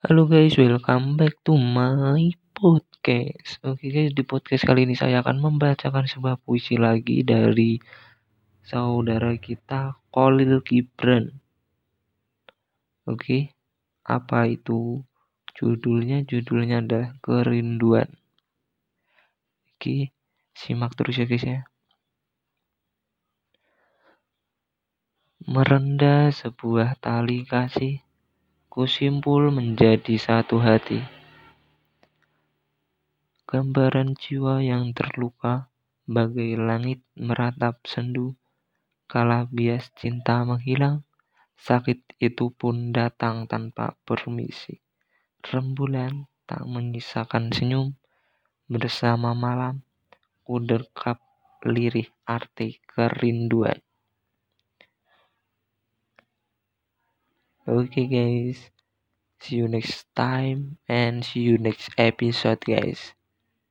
Halo guys, welcome back to my podcast. Oke guys, di podcast kali ini saya akan membacakan sebuah puisi lagi dari saudara kita Khalil Gibran. Oke, apa itu judulnya? Judulnya adalah Kerinduan. Oke, simak terus ya guys ya. Merendah sebuah tali kasih kusimpul menjadi satu hati. Gambaran jiwa yang terluka bagai langit meratap sendu. Kala bias cinta menghilang, sakit itu pun datang tanpa permisi. Rembulan tak menyisakan senyum, bersama malam ku dekap lirih arti kerinduan. Okay, guys. See you next time and see you next episode, guys.